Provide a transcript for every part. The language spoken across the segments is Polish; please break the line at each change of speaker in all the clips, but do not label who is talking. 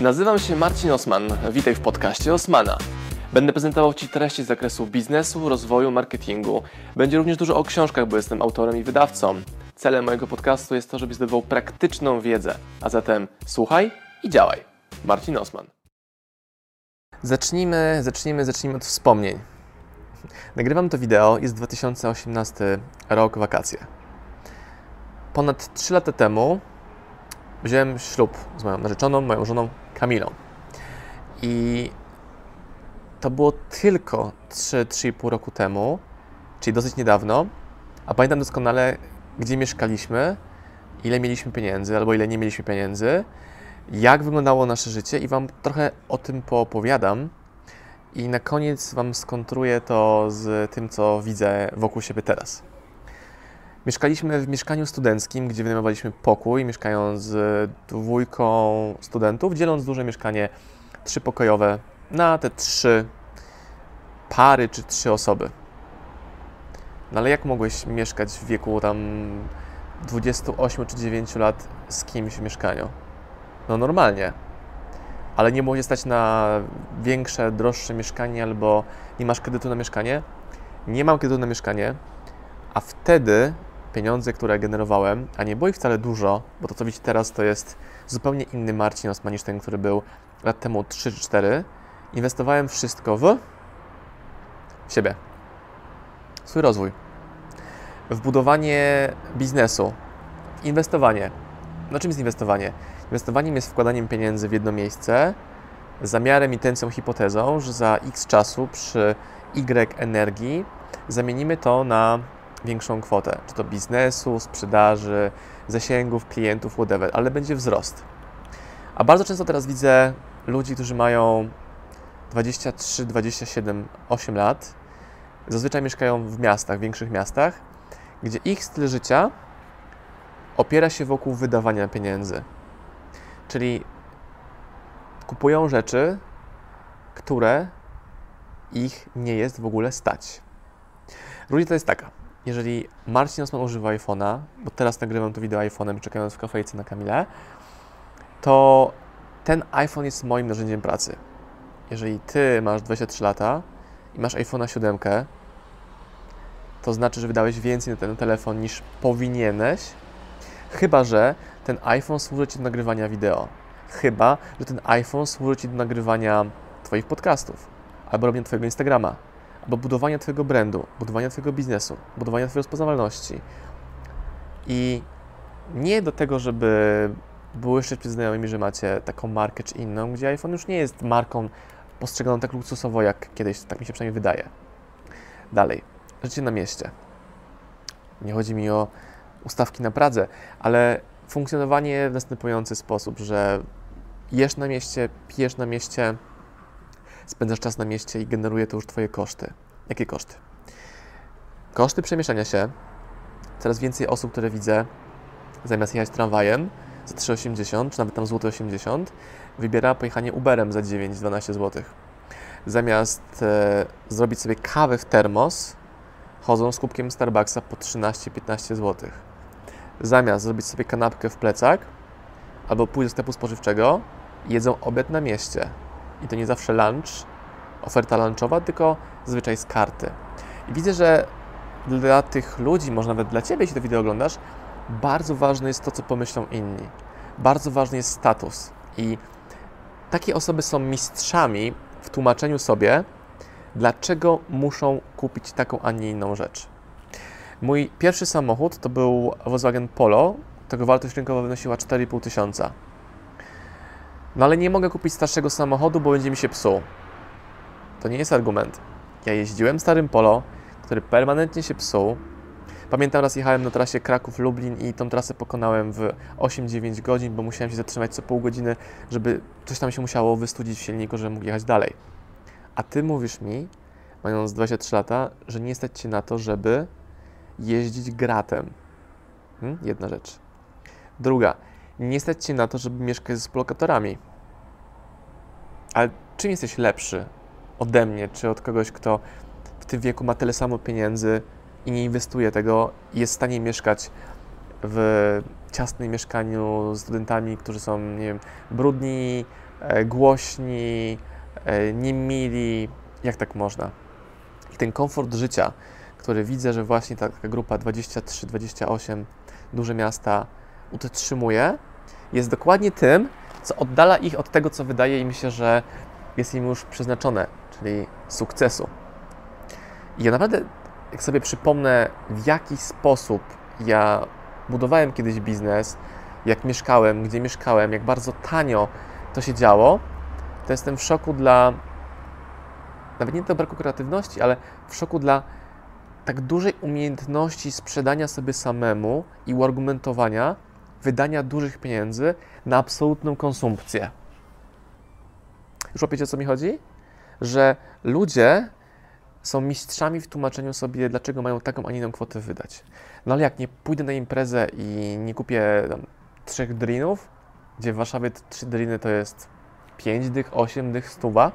Nazywam się Marcin Osman. Witaj w podcaście Osmana. Będę prezentował Ci treści z zakresu biznesu, rozwoju, marketingu. Będzie również dużo o książkach, bo jestem autorem i wydawcą. Celem mojego podcastu jest to, żebyś zdobywał praktyczną wiedzę. A zatem słuchaj i działaj. Marcin Osman. Zacznijmy, zacznijmy, zacznijmy od wspomnień. Nagrywam to wideo, jest 2018 rok, wakacje. Ponad 3 lata temu wziąłem ślub z moją narzeczoną, moją żoną Kamilą. I to było tylko 3-3,5 roku temu, czyli dosyć niedawno. A pamiętam doskonale, gdzie mieszkaliśmy, ile mieliśmy pieniędzy albo ile nie mieliśmy pieniędzy, jak wyglądało nasze życie i Wam trochę o tym poopowiadam. I na koniec Wam skontruję to z tym, co widzę wokół siebie teraz. Mieszkaliśmy w mieszkaniu studenckim, gdzie wynajmowaliśmy pokój, mieszkając z dwójką studentów, dzieląc duże mieszkanie trzypokojowe na te trzy pary czy trzy osoby. No ale jak mogłeś mieszkać w wieku tam 28 czy 9 lat z kimś w mieszkaniu? No normalnie. Ale nie mogłeś stać na większe, droższe mieszkanie albo nie masz kredytu na mieszkanie? Nie mam kredytu na mieszkanie, a wtedy pieniądze, które generowałem, a nie było ich wcale dużo, bo to co widzicie teraz to jest zupełnie inny Marcin Osman niż ten, który był lat temu 3 czy 4, inwestowałem wszystko w, w siebie, w swój rozwój, w budowanie biznesu, w inwestowanie. No czym jest inwestowanie? Inwestowaniem jest wkładaniem pieniędzy w jedno miejsce zamiarem, intencją, hipotezą, że za x czasu przy y energii zamienimy to na większą kwotę, czy to biznesu, sprzedaży, zasięgów, klientów, whatever, ale będzie wzrost. A bardzo często teraz widzę ludzi, którzy mają 23, 27, 8 lat, zazwyczaj mieszkają w miastach, w większych miastach, gdzie ich styl życia opiera się wokół wydawania pieniędzy. Czyli kupują rzeczy, które ich nie jest w ogóle stać. Różnica jest taka jeżeli Marcin Osman używa iPhone'a, bo teraz nagrywam to wideo iPhone'em, czekając w kafejce na Kamilę, to ten iPhone jest moim narzędziem pracy. Jeżeli Ty masz 23 lata i masz iPhone'a 7, to znaczy, że wydałeś więcej na ten telefon niż powinieneś, chyba że ten iPhone służy Ci do nagrywania wideo. Chyba, że ten iPhone służy Ci do nagrywania Twoich podcastów albo robienia Twojego Instagrama albo budowania Twojego brandu, budowania Twojego biznesu, budowania Twojej rozpoznawalności. I nie do tego, żeby błyszczeć przed znajomymi, że macie taką markę czy inną, gdzie iPhone już nie jest marką postrzeganą tak luksusowo jak kiedyś, tak mi się przynajmniej wydaje. Dalej, życie na mieście. Nie chodzi mi o ustawki na Pradze, ale funkcjonowanie w następujący sposób, że jesz na mieście, pijesz na mieście, spędzasz czas na mieście i generuje to już Twoje koszty. Jakie koszty? Koszty przemieszczania się. Coraz więcej osób, które widzę, zamiast jechać tramwajem za 3,80 czy nawet tam złote 80, wybiera pojechanie Uberem za 9-12 zł. Zamiast e, zrobić sobie kawę w termos, chodzą z kubkiem Starbucksa po 13-15 zł. Zamiast zrobić sobie kanapkę w plecak albo pójść do sklepu spożywczego, jedzą obiad na mieście i to nie zawsze lunch, oferta lunchowa, tylko zazwyczaj z karty. I widzę, że dla tych ludzi, może nawet dla Ciebie, jeśli to wideo oglądasz, bardzo ważne jest to, co pomyślą inni. Bardzo ważny jest status. I takie osoby są mistrzami w tłumaczeniu sobie, dlaczego muszą kupić taką, a nie inną rzecz. Mój pierwszy samochód to był Volkswagen Polo, tego wartość rynkowa wynosiła 4,5 tysiąca. No ale nie mogę kupić starszego samochodu, bo będzie mi się psuł. To nie jest argument. Ja jeździłem starym Polo, który permanentnie się psuł. Pamiętam raz jechałem na trasie Kraków-Lublin i tą trasę pokonałem w 8-9 godzin, bo musiałem się zatrzymać co pół godziny, żeby coś tam się musiało wystudzić w silniku, żeby mógł jechać dalej. A ty mówisz mi, mając 23 lata, że nie stać się na to, żeby jeździć gratem. Hmm? Jedna rzecz. Druga, nie stać się na to, żeby mieszkać z blokatorami. Ale czym jesteś lepszy ode mnie, czy od kogoś, kto w tym wieku ma tyle samo pieniędzy i nie inwestuje tego i jest w stanie mieszkać w ciasnym mieszkaniu z studentami, którzy są, nie wiem, brudni, e, głośni, e, niemili. Jak tak można? I ten komfort życia, który widzę, że właśnie taka grupa 23-28, duże miasta utrzymuje, jest dokładnie tym, co oddala ich od tego, co wydaje im się, że jest im już przeznaczone, czyli sukcesu. I ja naprawdę, jak sobie przypomnę, w jaki sposób ja budowałem kiedyś biznes, jak mieszkałem, gdzie mieszkałem, jak bardzo tanio to się działo, to jestem w szoku dla, nawet nie do braku kreatywności, ale w szoku dla tak dużej umiejętności sprzedania sobie samemu i uargumentowania wydania dużych pieniędzy na absolutną konsumpcję. Już łapiecie, o co mi chodzi? Że ludzie są mistrzami w tłumaczeniu sobie, dlaczego mają taką, a nie inną kwotę wydać. No ale jak nie pójdę na imprezę i nie kupię tam, trzech drinów, gdzie w Warszawie trzy driny to jest pięć dych, osiem dych, stuwa,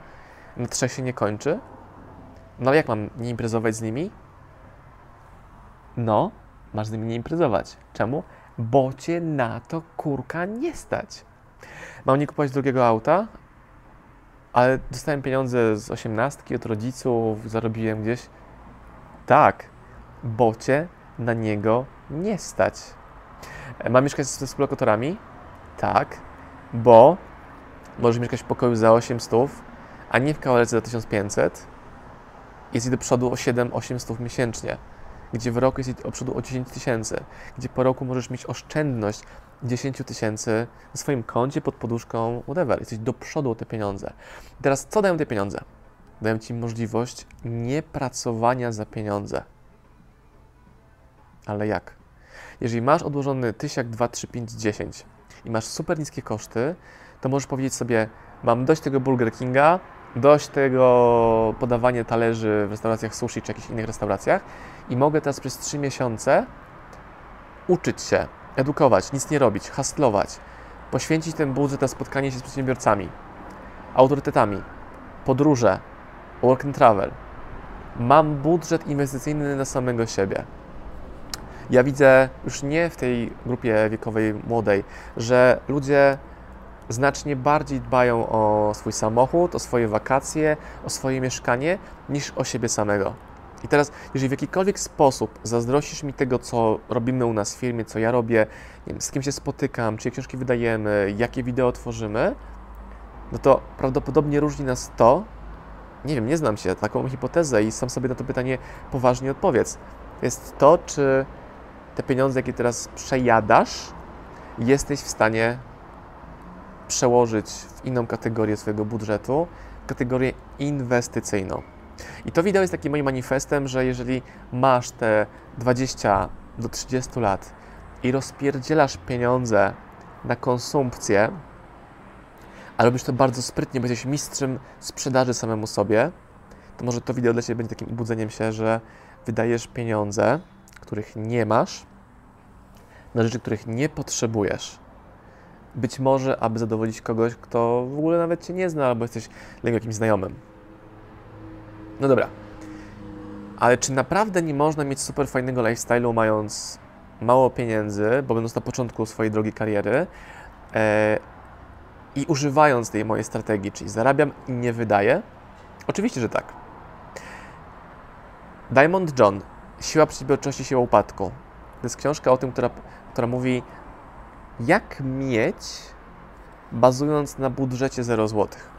na trzech się nie kończy, no ale jak mam nie imprezować z nimi? No, masz z nimi nie imprezować. Czemu? Bo cię na to kurka nie stać. Mam nie kupować drugiego auta, ale dostałem pieniądze z osiemnastki od rodziców, zarobiłem gdzieś. Tak, bo cię na niego nie stać. Mam mieszkać ze współlokatorami? Tak, bo możesz mieszkać w pokoju za 800, a nie w kawalerce za 1500. Jest i do przodu o 7-800 miesięcznie, gdzie w roku jest do przodu o 10 tysięcy, gdzie po roku możesz mieć oszczędność 10 tysięcy na swoim koncie, pod poduszką, whatever. Jesteś do przodu o te pieniądze. Teraz co dają te pieniądze? Dają Ci możliwość niepracowania za pieniądze. Ale jak? Jeżeli masz odłożony tysiak 2, 3, 5, 10 i masz super niskie koszty, to możesz powiedzieć sobie, mam dość tego Burger Kinga, dość tego podawania talerzy w restauracjach sushi czy jakichś innych restauracjach i mogę teraz przez 3 miesiące uczyć się, edukować, nic nie robić, hastlować, poświęcić ten budżet na spotkanie się z przedsiębiorcami, autorytetami, podróże, work and travel. Mam budżet inwestycyjny na samego siebie. Ja widzę już nie w tej grupie wiekowej młodej, że ludzie znacznie bardziej dbają o swój samochód, o swoje wakacje, o swoje mieszkanie, niż o siebie samego. I teraz, jeżeli w jakikolwiek sposób zazdrościsz mi tego, co robimy u nas w firmie, co ja robię, wiem, z kim się spotykam, czyje książki wydajemy, jakie wideo tworzymy, no to prawdopodobnie różni nas to, nie wiem, nie znam się, taką hipotezę i sam sobie na to pytanie poważnie odpowiedz. Jest to, czy te pieniądze, jakie teraz przejadasz, jesteś w stanie przełożyć w inną kategorię swojego budżetu, kategorię inwestycyjną. I to wideo jest takim moim manifestem, że jeżeli masz te 20 do 30 lat i rozpierdzielasz pieniądze na konsumpcję, a robisz to bardzo sprytnie, bo jesteś mistrzem sprzedaży samemu sobie, to może to wideo dla Ciebie będzie takim ubudzeniem się, że wydajesz pieniądze, których nie masz, na rzeczy, których nie potrzebujesz. Być może, aby zadowolić kogoś, kto w ogóle nawet Cię nie zna, albo jesteś dla jakimś znajomym. No dobra. Ale czy naprawdę nie można mieć super fajnego lifestyle'u, mając mało pieniędzy, bo będąc na początku swojej drogi kariery e, i używając tej mojej strategii, czyli zarabiam i nie wydaję? Oczywiście, że tak. Diamond John, Siła przedsiębiorczości, siła upadku. To jest książka o tym, która, która mówi, jak mieć, bazując na budżecie 0 złotych.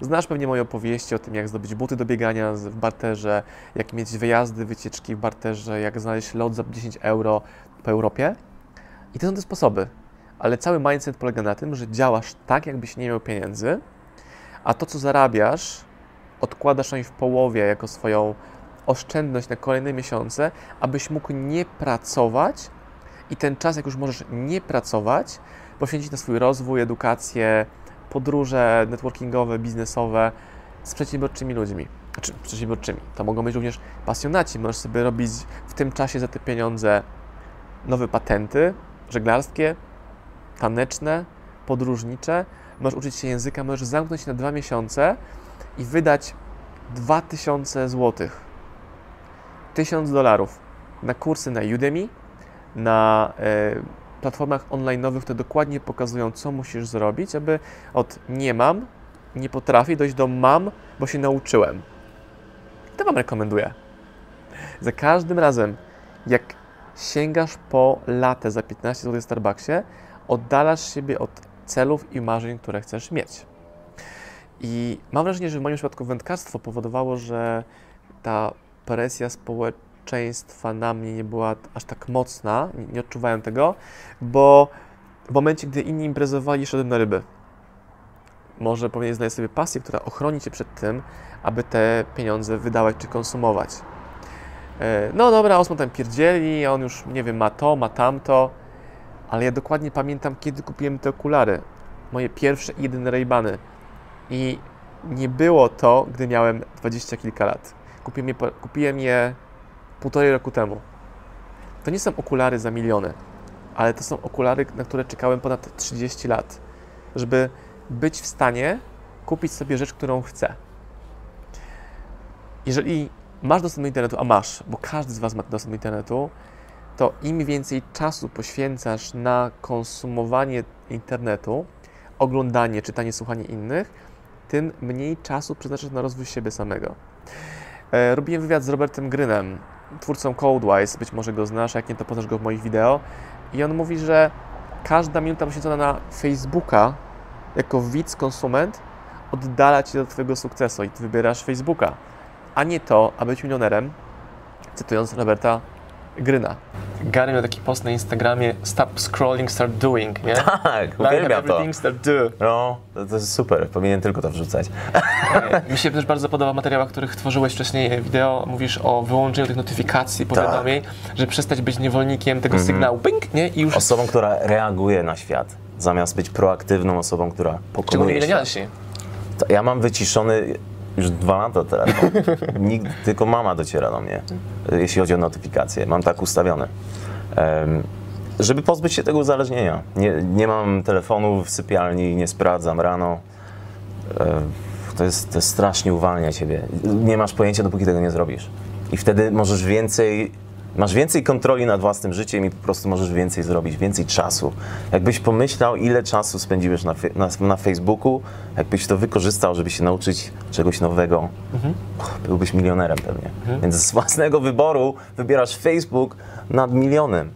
Znasz pewnie moje opowieści o tym, jak zdobyć buty do biegania w barterze, jak mieć wyjazdy, wycieczki w barterze, jak znaleźć lot za 10 euro po Europie. I to są te sposoby. Ale cały mindset polega na tym, że działasz tak, jakbyś nie miał pieniędzy, a to, co zarabiasz, odkładasz w połowie jako swoją oszczędność na kolejne miesiące, abyś mógł nie pracować i ten czas, jak już możesz nie pracować, poświęcić na swój rozwój, edukację, podróże networkingowe, biznesowe z przedsiębiorczymi ludźmi. Znaczy, przedsiębiorczymi. To mogą być również pasjonaci. Możesz sobie robić w tym czasie za te pieniądze nowe patenty żeglarskie, taneczne, podróżnicze. Możesz uczyć się języka, możesz zamknąć się na dwa miesiące i wydać 2000 złotych 1000 dolarów na kursy na Udemy, na e, platformach online'owych, które dokładnie pokazują, co musisz zrobić, aby od nie mam, nie potrafię dojść do mam, bo się nauczyłem. To Wam rekomenduję. Za każdym razem, jak sięgasz po latę za 15 zł w Starbucksie, oddalasz siebie od celów i marzeń, które chcesz mieć. I mam wrażenie, że w moim przypadku wędkarstwo powodowało, że ta presja społeczeństwa na mnie nie była aż tak mocna, nie, nie odczuwałem tego, bo w momencie, gdy inni imprezowali, szedłem na ryby. Może powinien znaleźć sobie pasję, która ochroni Cię przed tym, aby te pieniądze wydawać czy konsumować. E, No dobra, Osman tam pierdzieli, on już, nie wiem, ma to, ma tamto, ale ja dokładnie pamiętam, kiedy kupiłem te okulary. Moje pierwsze i jedyne Ray-Bany. I nie było to, gdy miałem dwadzieścia kilka lat. Kupiłem je, kupiłem je półtorej roku temu. To nie są okulary za miliony, ale to są okulary, na które czekałem ponad 30 lat, żeby być w stanie kupić sobie rzecz, którą chcę. Jeżeli masz dostęp do internetu, a masz, bo każdy z Was ma dostęp do internetu, to im więcej czasu poświęcasz na konsumowanie internetu, oglądanie, czytanie, słuchanie innych, tym mniej czasu przeznaczasz na rozwój siebie samego. E, robiłem wywiad z Robertem Grynem, twórcą Codewise, być może go znasz, jak nie, to poznasz go w moich wideo. I on mówi, że każda minuta poświęcona na Facebooka jako widz, konsument oddala Cię do Twojego sukcesu i Ty wybierasz Facebooka, a nie to, aby być milionerem, cytując Roberta Gryna. Gary miał taki post na Instagramie Stop scrolling, start doing, nie?
Tak, uwielbiam to.
start do.
No, to, to jest super, powinien tylko to wrzucać.
Mi się też bardzo podoba w materiałach, których tworzyłeś wcześniej wideo. Mówisz o wyłączeniu tych notyfikacji, powiadomień, że przestać być niewolnikiem tego sygnału, ping, nie? I już
Osobą, która reaguje na świat, zamiast być proaktywną osobą, która pokonuje świat.
milenialsi.
To Ja mam wyciszony już dwa lata telefon. Nikt, tylko mama dociera do mnie, jeśli chodzi o notyfikacje. Mam tak ustawione. Em, żeby pozbyć się tego uzależnienia. Nie, nie mam telefonu w sypialni, nie sprawdzam rano. To jest, to jest strasznie uwalnia ciebie. Nie masz pojęcia, dopóki tego nie zrobisz. I wtedy możesz więcej, masz więcej kontroli nad własnym życiem i po prostu możesz więcej zrobić, więcej czasu. Jakbyś pomyślał, ile czasu spędziłeś na, na, na Facebooku, jakbyś to wykorzystał, żeby się nauczyć czegoś nowego, byłbyś milionerem pewnie. Więc z własnego wyboru wybierasz Facebook nad milionem.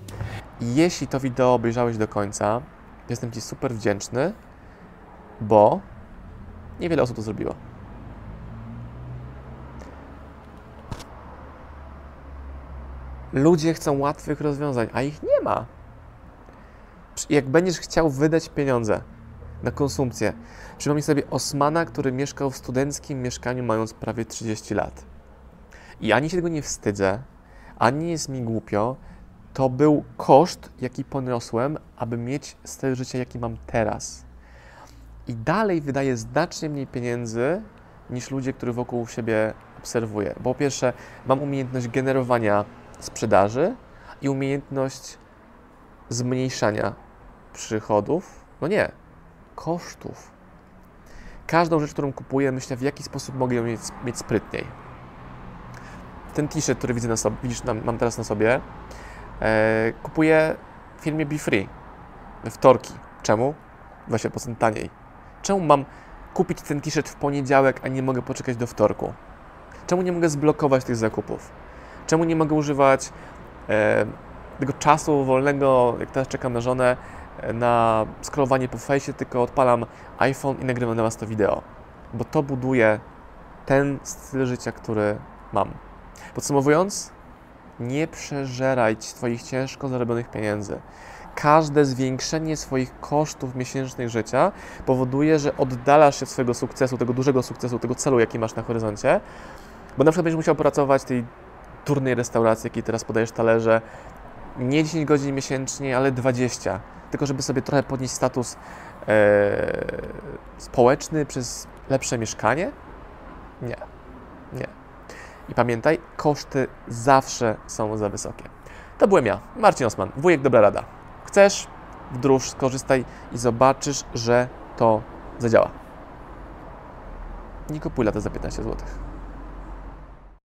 Jeśli to wideo obejrzałeś do końca, jestem Ci super wdzięczny, bo niewiele osób to zrobiło. Ludzie chcą łatwych rozwiązań, a ich nie ma. Jak będziesz chciał wydać pieniądze na konsumpcję, przypomnij sobie Osmana, który mieszkał w studenckim mieszkaniu mając prawie 30 lat. I ani się tego nie wstydzę, ani jest mi głupio, to był koszt, jaki poniosłem, aby mieć styl życia, jaki mam teraz. I dalej wydaję znacznie mniej pieniędzy niż ludzie, których wokół siebie obserwuję. Bo po pierwsze, mam umiejętność generowania sprzedaży i umiejętność zmniejszania przychodów. No nie, kosztów. Każdą rzecz, którą kupuję, myślę, w jaki sposób mogę ją mieć, mieć sprytniej. Ten t-shirt, który widzę na sobie, widzisz, mam teraz na sobie, e, kupuję w firmie Be Free we wtorki. Czemu? 20% taniej. Czemu mam kupić ten t-shirt w poniedziałek, a nie mogę poczekać do wtorku? Czemu nie mogę zblokować tych zakupów? Czemu nie mogę używać e, tego czasu wolnego, jak teraz czekam na żonę, e, na scrollowanie po fejsie, tylko odpalam iPhone i nagrywam dla Was to wideo? Bo to buduje ten styl życia, który mam. Podsumowując, nie przeżeraj Twoich ciężko zarobionych pieniędzy. Każde zwiększenie swoich kosztów miesięcznych życia powoduje, że oddalasz się od swojego sukcesu, tego dużego sukcesu, tego celu, jaki masz na horyzoncie, bo na przykład będziesz musiał pracować tej turnej restauracji, jakiej teraz podajesz talerze, nie 10 godzin miesięcznie, ale 20. Tylko żeby sobie trochę podnieść status e, społeczny przez lepsze mieszkanie? Nie. Nie. I pamiętaj, koszty zawsze są za wysokie. To byłem ja, Marcin Osman, wujek Dobra Rada. Chcesz? Wdróż, skorzystaj i zobaczysz, że to zadziała. Nie kupuj lata za 15 zł.